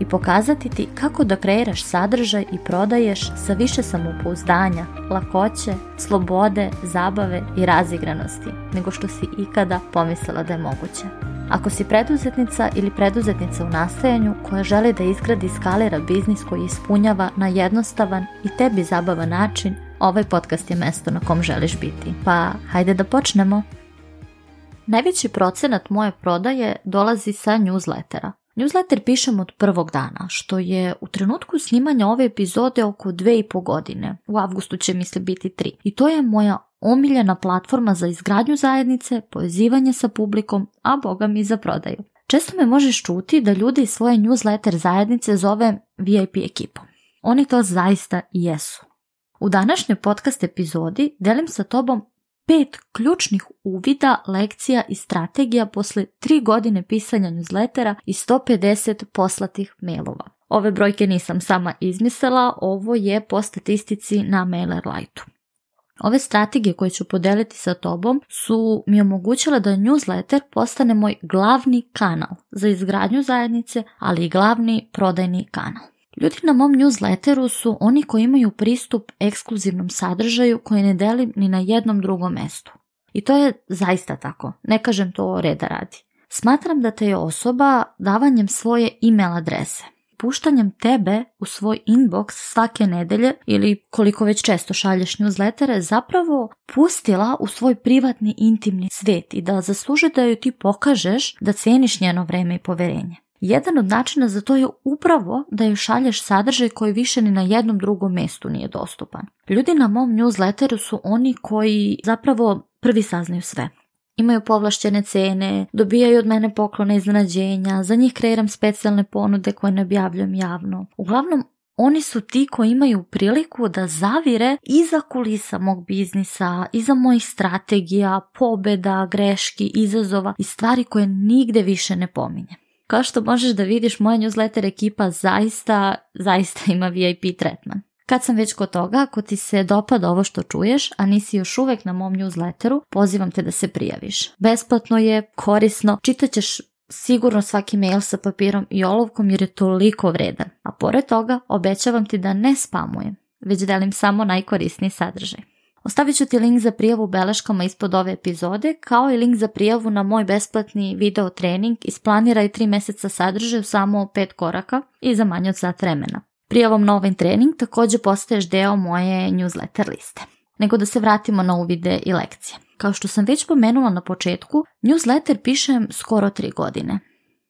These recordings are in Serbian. i pokazati ti kako da kreiraš sadržaj i prodaješ sa više samopouzdanja, lakoće, slobode, zabave i razigranosti nego što si ikada pomislila da je moguće. Ako si preduzetnica ili preduzetnica u nastajanju koja želi da izgradi i biznis koji ispunjava na jednostavan i tebi zabavan način, ovaj podcast je mesto na kom želiš biti. Pa hajde da počnemo! Najveći procenat moje prodaje dolazi sa newslettera, Newsletter pišem od prvog dana, što je u trenutku snimanja ove epizode oko dve i po godine. U avgustu će misli biti tri. I to je moja omiljena platforma za izgradnju zajednice, povezivanje sa publikom, a boga mi i za prodaju. Često me možeš čuti da ljudi svoje newsletter zajednice zove VIP ekipom. Oni to zaista jesu. U današnjoj podcast epizodi delim sa tobom pet ključnih uvida, lekcija i strategija posle tri godine pisanja newslettera i 150 poslatih mailova. Ove brojke nisam sama izmislila, ovo je po statistici na mailerlite Ove strategije koje ću podeliti sa tobom su mi omogućile da newsletter postane moj glavni kanal za izgradnju zajednice, ali i glavni prodajni kanal. Ljudi na mom newsletteru su oni koji imaju pristup ekskluzivnom sadržaju koji ne delim ni na jednom drugom mestu. I to je zaista tako, ne kažem to reda radi. Smatram da te je osoba davanjem svoje email adrese, puštanjem tebe u svoj inbox svake nedelje ili koliko već često šalješ newslettere zapravo pustila u svoj privatni intimni svijet i da zaslužuje da joj ti pokažeš da ceniš njeno vreme i poverenje. Jedan od načina za to je upravo da joj šalješ sadržaj koji više ni na jednom drugom mestu nije dostupan. Ljudi na mom newsletteru su oni koji zapravo prvi saznaju sve. Imaju povlašćene cene, dobijaju od mene poklone iznenađenja, za njih kreiram specijalne ponude koje ne objavljujem javno. Uglavnom, oni su ti koji imaju priliku da zavire iza kulisa mog biznisa, iza mojih strategija, pobeda, greški, izazova i stvari koje nigde više ne pominjem. Kao što možeš da vidiš, moja newsletter ekipa zaista, zaista ima VIP tretman. Kad sam već kod toga, ako ti se dopad ovo što čuješ, a nisi još uvek na mom newsletteru, pozivam te da se prijaviš. Besplatno je, korisno, čitaćeš sigurno svaki mail sa papirom i olovkom jer je toliko vredan. A pored toga, obećavam ti da ne spamujem, već delim samo najkorisniji sadržaj. Ostavit ću ti link za prijavu u beleškama ispod ove epizode, kao i link za prijavu na moj besplatni video trening Isplaniraj 3 mjeseca sadržaja samo 5 koraka i za manje od sat vremena. Prijavom na ovaj trening također postaješ deo moje newsletter liste. Nego da se vratimo na uvide i lekcije. Kao što sam već pomenula na početku, newsletter pišem skoro 3 godine.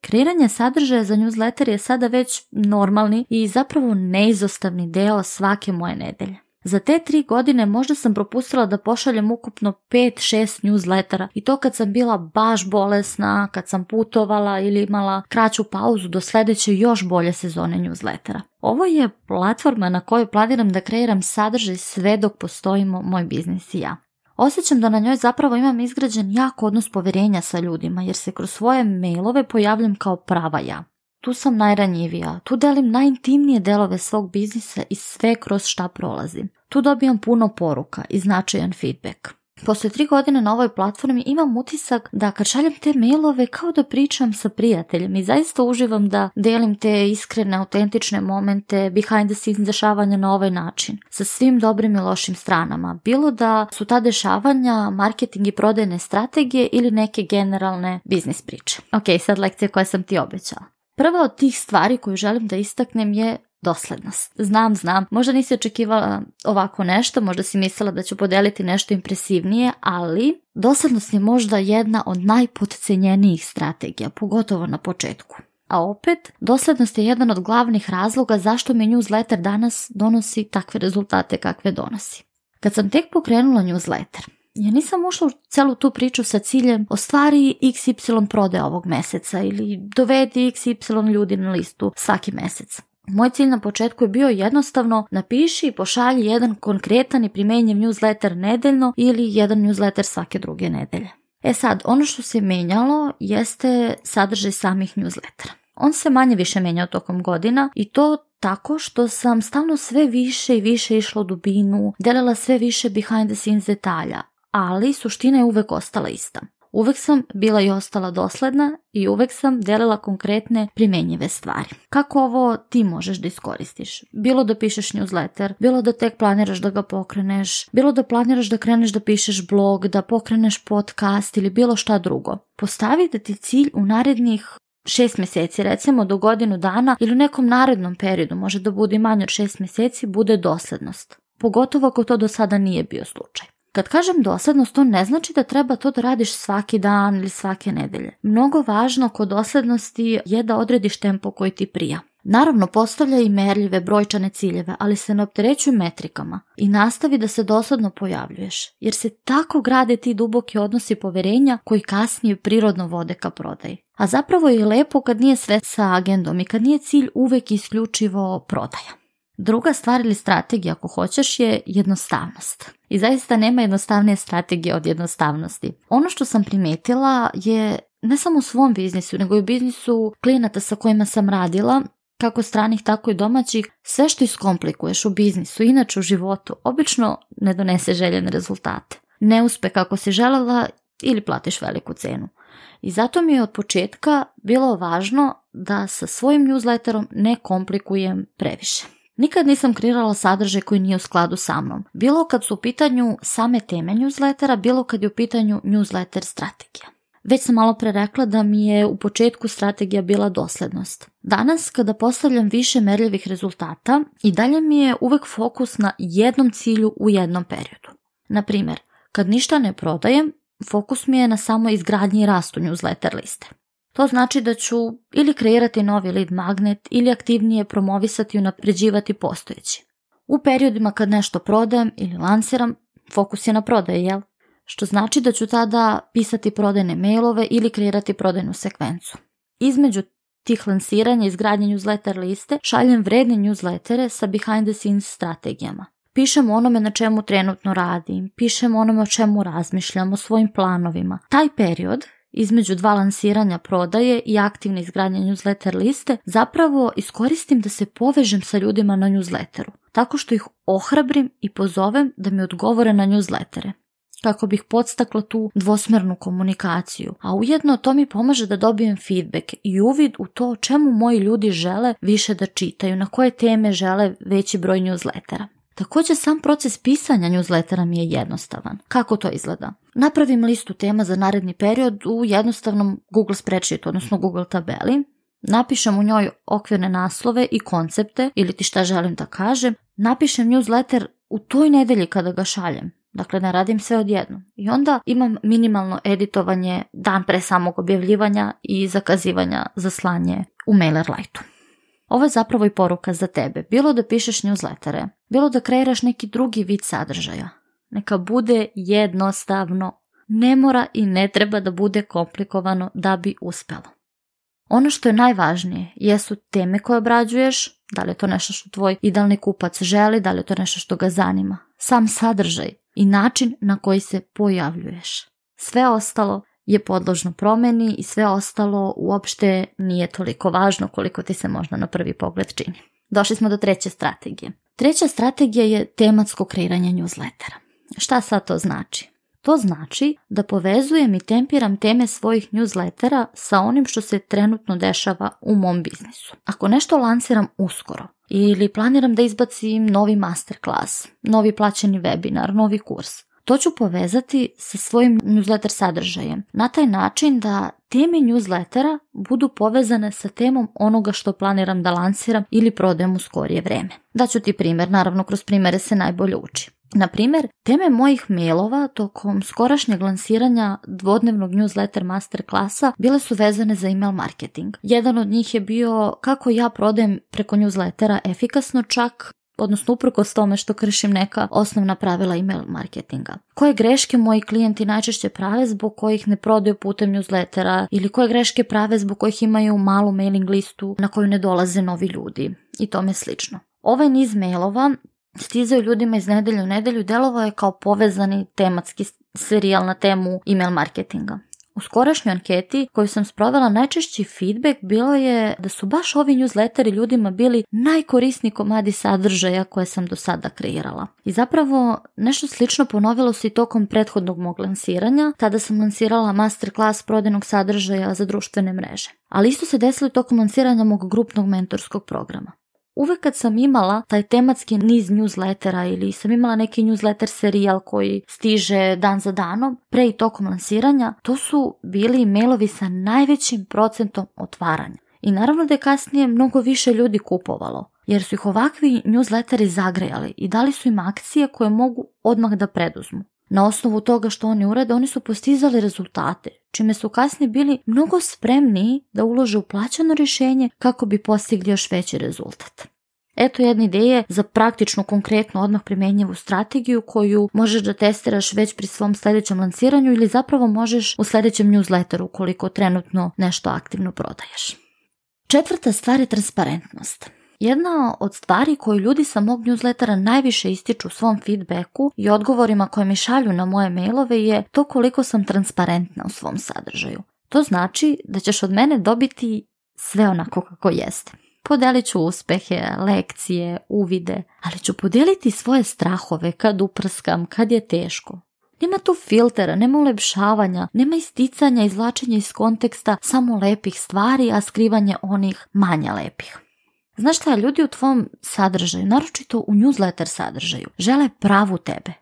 Kreiranje sadržaja za newsletter je sada već normalni i zapravo neizostavni deo svake moje nedelje. Za te tri godine možda sam propustila da pošaljem ukupno 5-6 newslettera i to kad sam bila baš bolesna, kad sam putovala ili imala kraću pauzu do sljedeće još bolje sezone newslettera. Ovo je platforma na kojoj planiram da kreiram sadržaj sve dok postojimo moj biznis i ja. Osjećam da na njoj zapravo imam izgrađen jak odnos povjerenja sa ljudima jer se kroz svoje mailove pojavljam kao prava ja. Tu sam najranjivija, tu delim najintimnije delove svog biznisa i sve kroz šta prolazim. Tu dobijam puno poruka i značajan feedback. Posle tri godine na ovoj platformi imam utisak da kad šaljem te mailove kao da pričam sa prijateljem i zaista uživam da delim te iskrene, autentične momente behind the scenes dešavanja na ovaj način, sa svim dobrim i lošim stranama. Bilo da su ta dešavanja, marketing i prodajne strategije ili neke generalne biznis priče. Ok, sad lekcija koja sam ti obećala. Prva od tih stvari koju želim da istaknem je doslednost. Znam, znam, možda nisi očekivala ovako nešto, možda si mislila da ću podeliti nešto impresivnije, ali doslednost je možda jedna od najpotcenjenijih strategija, pogotovo na početku. A opet, doslednost je jedan od glavnih razloga zašto mi newsletter danas donosi takve rezultate kakve donosi. Kad sam tek pokrenula newsletter, ja nisam ušla u celu tu priču sa ciljem ostvari XY prode ovog meseca ili dovedi XY ljudi na listu svaki mjesec. Moj cilj na početku je bio jednostavno napiši i pošalji jedan konkretan i primenjiv newsletter nedeljno ili jedan newsletter svake druge nedelje. E sad, ono što se menjalo jeste sadržaj samih newslettera. On se manje više menjao tokom godina i to tako što sam stalno sve više i više išla u dubinu, delila sve više behind the scenes detalja, ali suština je uvek ostala ista. Uvek sam bila i ostala dosledna i uvek sam delila konkretne primenjive stvari. Kako ovo ti možeš da iskoristiš? Bilo da pišeš newsletter, bilo da tek planiraš da ga pokreneš, bilo da planiraš da kreneš da pišeš blog, da pokreneš podcast ili bilo šta drugo. Postavi da ti cilj u narednih šest mjeseci, recimo do godinu dana ili u nekom narednom periodu, može da bude manje od šest mjeseci, bude doslednost. Pogotovo ako to do sada nije bio slučaj. Kad kažem dosadnost, to ne znači da treba to da radiš svaki dan ili svake nedelje. Mnogo važno kod dosadnosti je da odrediš tempo koji ti prija. Naravno, postavlja i merljive brojčane ciljeve, ali se ne opterećuj metrikama i nastavi da se dosadno pojavljuješ, jer se tako grade ti duboki odnosi poverenja koji kasnije prirodno vode ka prodaji. A zapravo je lepo kad nije sve sa agendom i kad nije cilj uvek isključivo prodaja. Druga stvar ili strategija ako hoćeš je jednostavnost. I zaista nema jednostavnije strategije od jednostavnosti. Ono što sam primetila je ne samo u svom biznisu, nego i u biznisu klijenata sa kojima sam radila, kako stranih, tako i domaćih, sve što iskomplikuješ u biznisu, inače u životu, obično ne donese željene rezultate. Ne uspe kako si želela ili platiš veliku cenu. I zato mi je od početka bilo važno da sa svojim newsletterom ne komplikujem previše. Nikad nisam kreirala sadržaj koji nije u skladu sa mnom. Bilo kad su u pitanju same teme newslettera, bilo kad je u pitanju newsletter strategija. Već sam malo pre rekla da mi je u početku strategija bila dosljednost. Danas kada postavljam više merljivih rezultata i dalje mi je uvek fokus na jednom cilju u jednom periodu. Na kad ništa ne prodajem, fokus mi je na samo izgradnji i rastu newsletter liste. To znači da ću ili kreirati novi lead magnet ili aktivnije promovisati i unapređivati postojeći. U periodima kad nešto prodajem ili lansiram, fokus je na prodaje, jel? Što znači da ću tada pisati prodajne mailove ili kreirati prodajnu sekvencu. Između tih lansiranja i izgradnje newsletter liste šaljem vredne newslettere sa behind the scenes strategijama. Pišem onome na čemu trenutno radim, pišem onome o čemu razmišljam, o svojim planovima. Taj period između dva lansiranja prodaje i aktivne izgradnje newsletter liste zapravo iskoristim da se povežem sa ljudima na newsletteru, tako što ih ohrabrim i pozovem da mi odgovore na newslettere kako bih podstakla tu dvosmernu komunikaciju, a ujedno to mi pomaže da dobijem feedback i uvid u to čemu moji ljudi žele više da čitaju, na koje teme žele veći broj newslettera. Također sam proces pisanja newslettera mi je jednostavan. Kako to izgleda? Napravim listu tema za naredni period u jednostavnom Google spreadsheetu, odnosno Google tabeli. Napišem u njoj okvirne naslove i koncepte ili ti šta želim da kažem. Napišem newsletter u toj nedelji kada ga šaljem. Dakle, ne radim sve odjedno. I onda imam minimalno editovanje dan pre samog objavljivanja i zakazivanja za slanje u MailerLite-u. Ovo je zapravo i poruka za tebe, bilo da pišeš newslettere, bilo da kreiraš neki drugi vid sadržaja. Neka bude jednostavno. Ne mora i ne treba da bude komplikovano da bi uspelo. Ono što je najvažnije jesu teme koje obrađuješ, da li je to nešto što tvoj idealni kupac želi, da li je to nešto što ga zanima, sam sadržaj i način na koji se pojavljuješ. Sve ostalo je podložno promeni i sve ostalo uopšte nije toliko važno koliko ti se možda na prvi pogled čini. Došli smo do treće strategije. Treća strategija je tematsko kreiranje newslettera. Šta sad to znači? To znači da povezujem i tempiram teme svojih newslettera sa onim što se trenutno dešava u mom biznisu. Ako nešto lansiram uskoro ili planiram da izbacim novi masterclass, novi plaćeni webinar, novi kurs, to ću povezati sa svojim newsletter sadržajem. Na taj način da teme newslettera budu povezane sa temom onoga što planiram da lansiram ili prodajem u skorije vreme. Daću ti primjer, naravno kroz primjere se najbolje uči. Na primjer, teme mojih mailova tokom skorašnjeg lansiranja dvodnevnog newsletter master klasa bile su vezane za email marketing. Jedan od njih je bio kako ja prodajem preko newslettera efikasno čak odnosno uprkos tome što kršim neka osnovna pravila email marketinga. Koje greške moji klijenti najčešće prave zbog kojih ne prodaju putem newslettera ili koje greške prave zbog kojih imaju malu mailing listu na koju ne dolaze novi ljudi i tome slično. Ovaj niz mailova stizaju ljudima iz nedelju u nedelju delovao je kao povezani tematski serijal na temu email marketinga. U skorašnjoj anketi koju sam sprovela najčešći feedback bilo je da su baš ovi newsletteri ljudima bili najkorisniji komadi sadržaja koje sam do sada kreirala. I zapravo nešto slično ponovilo se i tokom prethodnog mog lansiranja, tada sam lansirala masterclass prodajnog sadržaja za društvene mreže. Ali isto se desilo i tokom lansiranja mog grupnog mentorskog programa. Uvijek kad sam imala taj tematski niz newslettera ili sam imala neki newsletter serijal koji stiže dan za danom, pre i tokom lansiranja, to su bili mailovi sa najvećim procentom otvaranja. I naravno da je kasnije mnogo više ljudi kupovalo, jer su ih ovakvi newsletteri zagrejali i dali su im akcije koje mogu odmah da preduzmu. Na osnovu toga što oni urade, oni su postizali rezultate, čime su kasnije bili mnogo spremniji da ulože u plaćano rješenje kako bi postigli još veći rezultat. Eto jedne ideje za praktičnu, konkretno, odmah primjenjivu strategiju koju možeš da testiraš već pri svom sljedećem lanciranju ili zapravo možeš u sljedećem newsletteru ukoliko trenutno nešto aktivno prodaješ. Četvrta stvar je transparentnost. Jedna od stvari koju ljudi sa mog newslettera najviše ističu u svom feedbacku i odgovorima koje mi šalju na moje mailove je to koliko sam transparentna u svom sadržaju. To znači da ćeš od mene dobiti sve onako kako jeste. Podelit ću uspehe, lekcije, uvide, ali ću podijeliti svoje strahove kad uprskam, kad je teško. Nema tu filtera, nema ulepšavanja, nema isticanja, izvlačenja iz konteksta samo lepih stvari, a skrivanje onih manje lepih. Znaš šta, ljudi u tvom sadržaju, naročito u newsletter sadržaju, žele pravu tebe.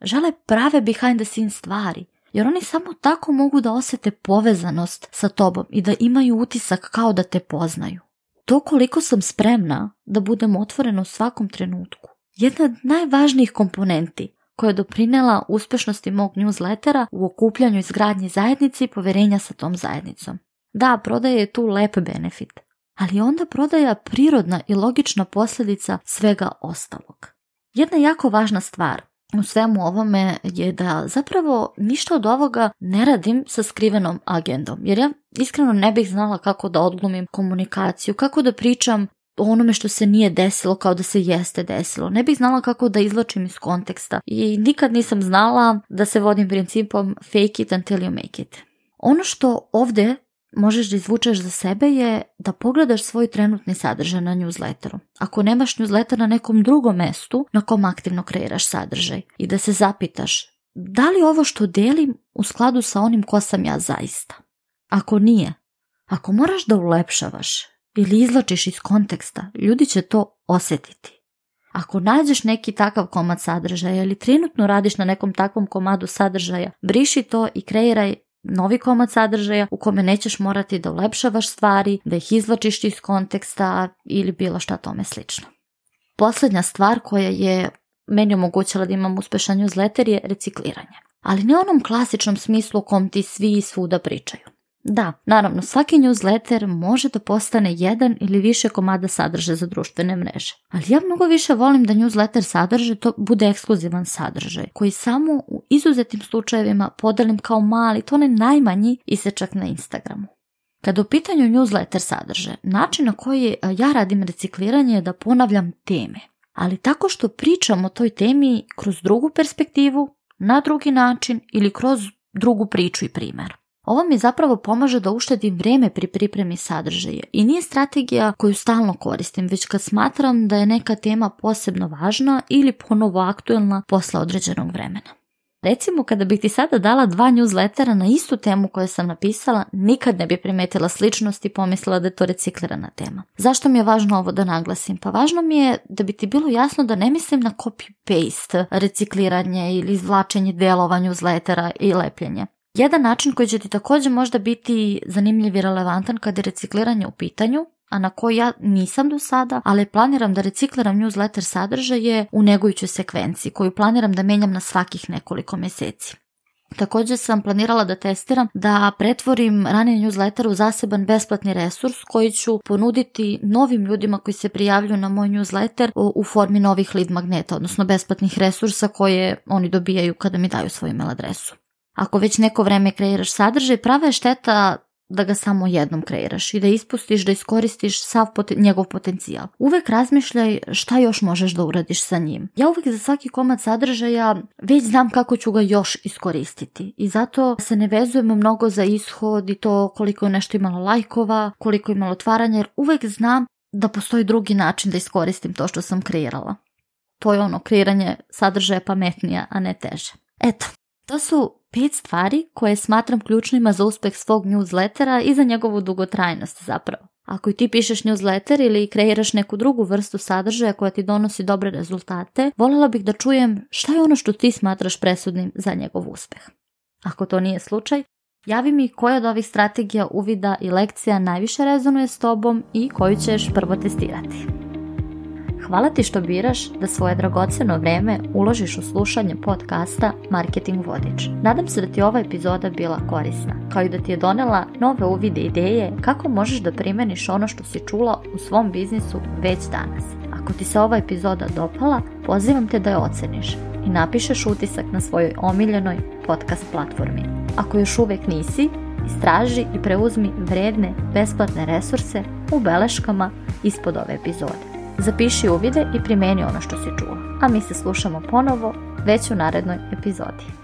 Žele prave behind the scenes stvari. Jer oni samo tako mogu da osete povezanost sa tobom i da imaju utisak kao da te poznaju. To koliko sam spremna da budem otvorena u svakom trenutku. Jedna od najvažnijih komponenti koja je doprinela uspešnosti mog newslettera u okupljanju izgradnji zajednice i poverenja sa tom zajednicom. Da, prodaje je tu lep benefit, ali onda prodaja prirodna i logična posljedica svega ostalog. Jedna jako važna stvar u svemu ovome je da zapravo ništa od ovoga ne radim sa skrivenom agendom, jer ja iskreno ne bih znala kako da odglumim komunikaciju, kako da pričam o onome što se nije desilo kao da se jeste desilo. Ne bih znala kako da izlačim iz konteksta i nikad nisam znala da se vodim principom fake it until you make it. Ono što ovdje možeš da izvučeš za sebe je da pogledaš svoj trenutni sadržaj na newsletteru. Ako nemaš newsletter na nekom drugom mestu na kom aktivno kreiraš sadržaj i da se zapitaš da li ovo što delim u skladu sa onim ko sam ja zaista? Ako nije, ako moraš da ulepšavaš ili izlačiš iz konteksta, ljudi će to osjetiti. Ako nađeš neki takav komad sadržaja ili trenutno radiš na nekom takvom komadu sadržaja, briši to i kreiraj novi komad sadržaja u kome nećeš morati da ulepšavaš stvari, da ih izvlačiš iz konteksta ili bilo šta tome slično. Posljednja stvar koja je meni omogućila da imam uspešan newsletter je recikliranje. Ali ne onom klasičnom smislu u kom ti svi svuda pričaju. Da, naravno, svaki newsletter može da postane jedan ili više komada sadržaja za društvene mreže. Ali ja mnogo više volim da newsletter sadržaj to bude ekskluzivan sadržaj, koji samo u izuzetim slučajevima podelim kao mali, to ne najmanji isečak na Instagramu. Kad u pitanju newsletter sadrže, način na koji e, ja radim recikliranje je da ponavljam teme, ali tako što pričam o toj temi kroz drugu perspektivu, na drugi način ili kroz drugu priču i primjer. Ovo mi zapravo pomaže da uštedim vrijeme pri pripremi sadržaja i nije strategija koju stalno koristim, već kad smatram da je neka tema posebno važna ili ponovo aktuelna posle određenog vremena. Recimo, kada bih ti sada dala dva newslettera na istu temu koju sam napisala, nikad ne bi primetila sličnost i pomislila da je to reciklirana tema. Zašto mi je važno ovo da naglasim? Pa važno mi je da bi ti bilo jasno da ne mislim na copy-paste, recikliranje ili izvlačenje delova newslettera i lepljenje. Jedan način koji će ti također možda biti zanimljiv i relevantan kad je recikliranje u pitanju, a na koji ja nisam do sada, ali planiram da recikliram newsletter sadržaje u negujućoj sekvenci koju planiram da menjam na svakih nekoliko mjeseci. Također sam planirala da testiram da pretvorim ranije newsletter u zaseban besplatni resurs koji ću ponuditi novim ljudima koji se prijavljuju na moj newsletter u formi novih lead magneta, odnosno besplatnih resursa koje oni dobijaju kada mi daju svoju email adresu. Ako već neko vreme kreiraš sadržaj, prava je šteta da ga samo jednom kreiraš i da ispustiš, da iskoristiš sav njegov potencijal. Uvek razmišljaj šta još možeš da uradiš sa njim. Ja uvek za svaki komad sadržaja već znam kako ću ga još iskoristiti i zato se ne vezujemo mnogo za ishod i to koliko je nešto imalo lajkova, koliko je imalo otvaranja, jer uvek znam da postoji drugi način da iskoristim to što sam kreirala. To je ono kreiranje sadržaja pametnija, a ne teže. Eto, to su pet stvari koje smatram ključnima za uspjeh svog newslettera i za njegovu dugotrajnost zapravo. Ako i ti pišeš newsletter ili kreiraš neku drugu vrstu sadržaja koja ti donosi dobre rezultate, voljela bih da čujem šta je ono što ti smatraš presudnim za njegov uspeh. Ako to nije slučaj, javi mi koja od ovih strategija, uvida i lekcija najviše rezonuje s tobom i koju ćeš prvo testirati. Hvala ti što biraš da svoje dragoceno vreme uložiš u slušanje podcasta Marketing Vodič. Nadam se da ti ova epizoda bila korisna, kao i da ti je donela nove uvide ideje kako možeš da primeniš ono što si čula u svom biznisu već danas. Ako ti se ova epizoda dopala, pozivam te da je oceniš i napišeš utisak na svojoj omiljenoj podcast platformi. Ako još uvek nisi, istraži i preuzmi vredne, besplatne resurse u beleškama ispod ove epizode. Zapiši uvide i primeni ono što si čuo, a mi se slušamo ponovo već u narednoj epizodi.